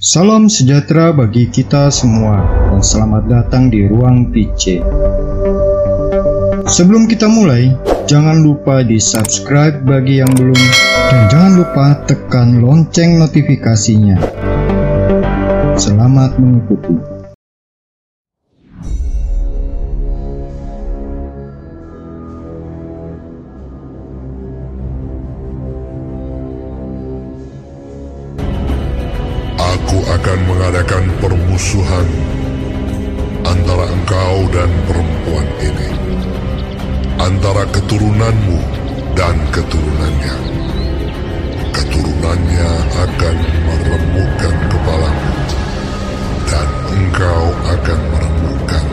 Salam sejahtera bagi kita semua dan selamat datang di Ruang PC. Sebelum kita mulai, jangan lupa di subscribe bagi yang belum dan jangan lupa tekan lonceng notifikasinya. Selamat mengikuti. Akan mengadakan permusuhan antara engkau dan perempuan ini, antara keturunanmu dan keturunannya. Keturunannya akan meremukkan kepalamu, dan engkau akan meremukkan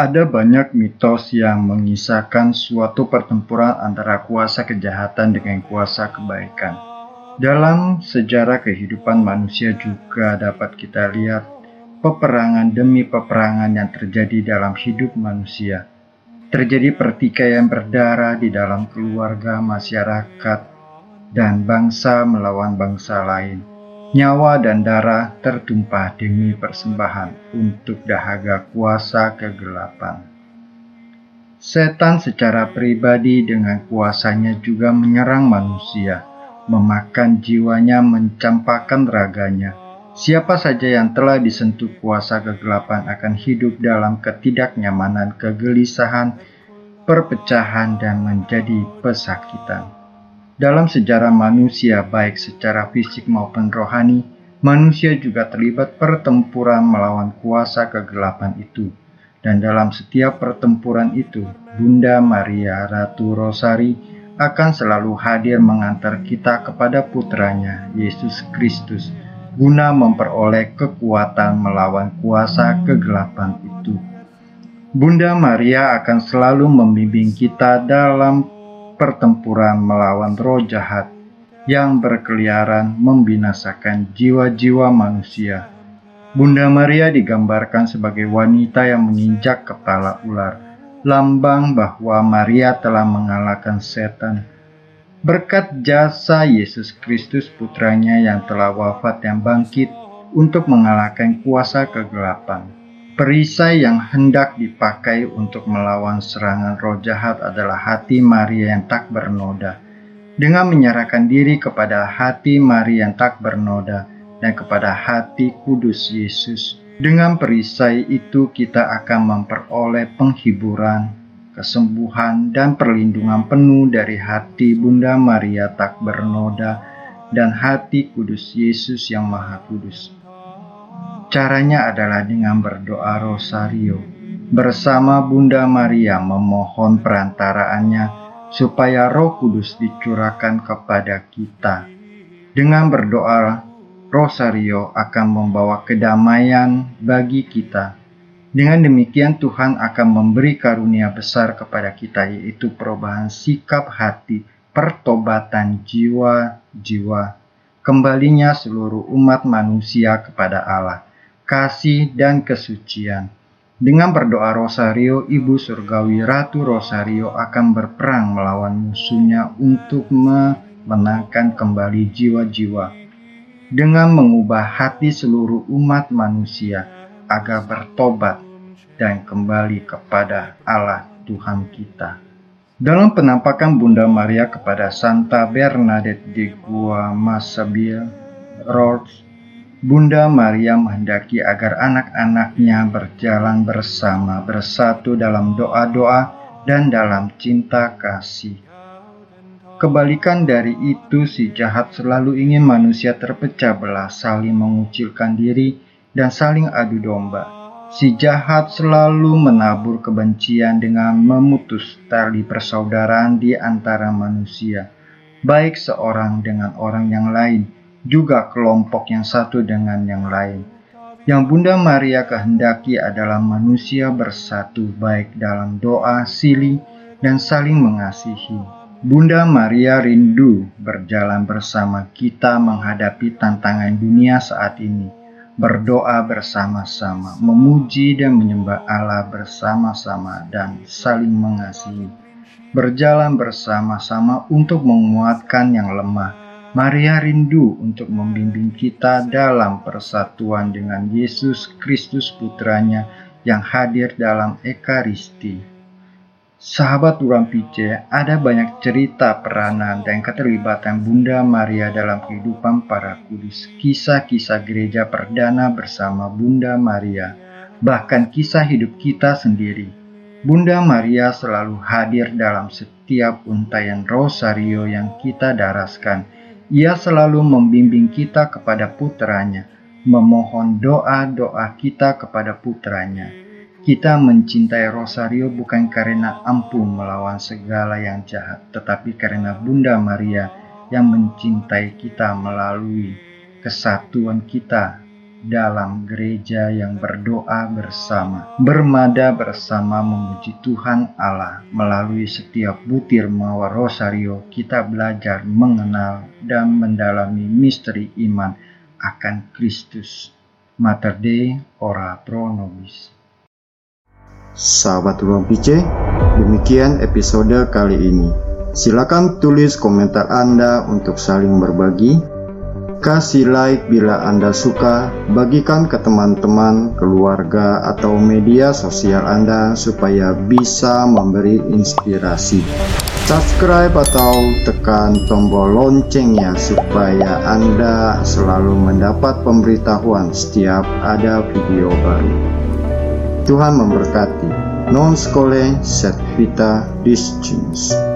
Ada banyak mitos yang mengisahkan suatu pertempuran antara kuasa kejahatan dengan kuasa kebaikan. Dalam sejarah kehidupan manusia juga dapat kita lihat peperangan demi peperangan yang terjadi dalam hidup manusia. Terjadi pertikaian berdarah di dalam keluarga, masyarakat, dan bangsa melawan bangsa lain Nyawa dan darah tertumpah demi persembahan untuk dahaga kuasa kegelapan. Setan secara pribadi dengan kuasanya juga menyerang manusia, memakan jiwanya, mencampakkan raganya. Siapa saja yang telah disentuh kuasa kegelapan akan hidup dalam ketidaknyamanan, kegelisahan, perpecahan, dan menjadi pesakitan. Dalam sejarah manusia, baik secara fisik maupun rohani, manusia juga terlibat pertempuran melawan kuasa kegelapan itu. Dan dalam setiap pertempuran itu, Bunda Maria Ratu Rosari akan selalu hadir mengantar kita kepada putranya, Yesus Kristus, guna memperoleh kekuatan melawan kuasa kegelapan itu. Bunda Maria akan selalu membimbing kita dalam pertempuran melawan roh jahat yang berkeliaran membinasakan jiwa-jiwa manusia. Bunda Maria digambarkan sebagai wanita yang menginjak kepala ular, lambang bahwa Maria telah mengalahkan setan. Berkat jasa Yesus Kristus putranya yang telah wafat yang bangkit untuk mengalahkan kuasa kegelapan Perisai yang hendak dipakai untuk melawan serangan roh jahat adalah hati Maria yang tak bernoda. Dengan menyerahkan diri kepada hati Maria yang tak bernoda dan kepada hati kudus Yesus, dengan perisai itu kita akan memperoleh penghiburan, kesembuhan, dan perlindungan penuh dari hati Bunda Maria tak bernoda dan hati kudus Yesus yang Maha Kudus. Caranya adalah dengan berdoa rosario bersama Bunda Maria memohon perantaraannya supaya Roh Kudus dicurahkan kepada kita. Dengan berdoa rosario akan membawa kedamaian bagi kita. Dengan demikian Tuhan akan memberi karunia besar kepada kita yaitu perubahan sikap hati, pertobatan jiwa-jiwa, kembalinya seluruh umat manusia kepada Allah kasih, dan kesucian. Dengan berdoa Rosario, Ibu Surgawi Ratu Rosario akan berperang melawan musuhnya untuk memenangkan kembali jiwa-jiwa. Dengan mengubah hati seluruh umat manusia agar bertobat dan kembali kepada Allah Tuhan kita. Dalam penampakan Bunda Maria kepada Santa Bernadette de Guamasabil, Rhodes, Bunda Maria menghendaki agar anak-anaknya berjalan bersama, bersatu dalam doa-doa dan dalam cinta kasih. Kebalikan dari itu, si jahat selalu ingin manusia terpecah belah, saling mengucilkan diri, dan saling adu domba. Si jahat selalu menabur kebencian dengan memutus tali persaudaraan di antara manusia, baik seorang dengan orang yang lain juga kelompok yang satu dengan yang lain. Yang Bunda Maria kehendaki adalah manusia bersatu baik dalam doa, sili, dan saling mengasihi. Bunda Maria rindu berjalan bersama kita menghadapi tantangan dunia saat ini, berdoa bersama-sama, memuji dan menyembah Allah bersama-sama, dan saling mengasihi. berjalan bersama-sama untuk menguatkan yang lemah. Maria rindu untuk membimbing kita dalam persatuan dengan Yesus Kristus Putranya yang hadir dalam Ekaristi. Sahabat Urang Pice, ada banyak cerita peranan dan keterlibatan Bunda Maria dalam kehidupan para kudus. Kisah-kisah gereja perdana bersama Bunda Maria, bahkan kisah hidup kita sendiri Bunda Maria selalu hadir dalam setiap untayan rosario yang kita daraskan. Ia selalu membimbing kita kepada putranya, memohon doa-doa kita kepada putranya. Kita mencintai rosario bukan karena ampuh melawan segala yang jahat, tetapi karena Bunda Maria yang mencintai kita melalui kesatuan kita dalam gereja yang berdoa bersama, bermada bersama memuji Tuhan Allah. Melalui setiap butir mawar rosario, kita belajar mengenal dan mendalami misteri iman akan Kristus. Mater Dei, ora pro nobis. Sahabat Ruang Pice, demikian episode kali ini. Silakan tulis komentar Anda untuk saling berbagi Kasih like bila Anda suka, bagikan ke teman-teman, keluarga, atau media sosial Anda supaya bisa memberi inspirasi. Subscribe atau tekan tombol loncengnya supaya Anda selalu mendapat pemberitahuan setiap ada video baru. Tuhan memberkati. Non scole set vita discimus.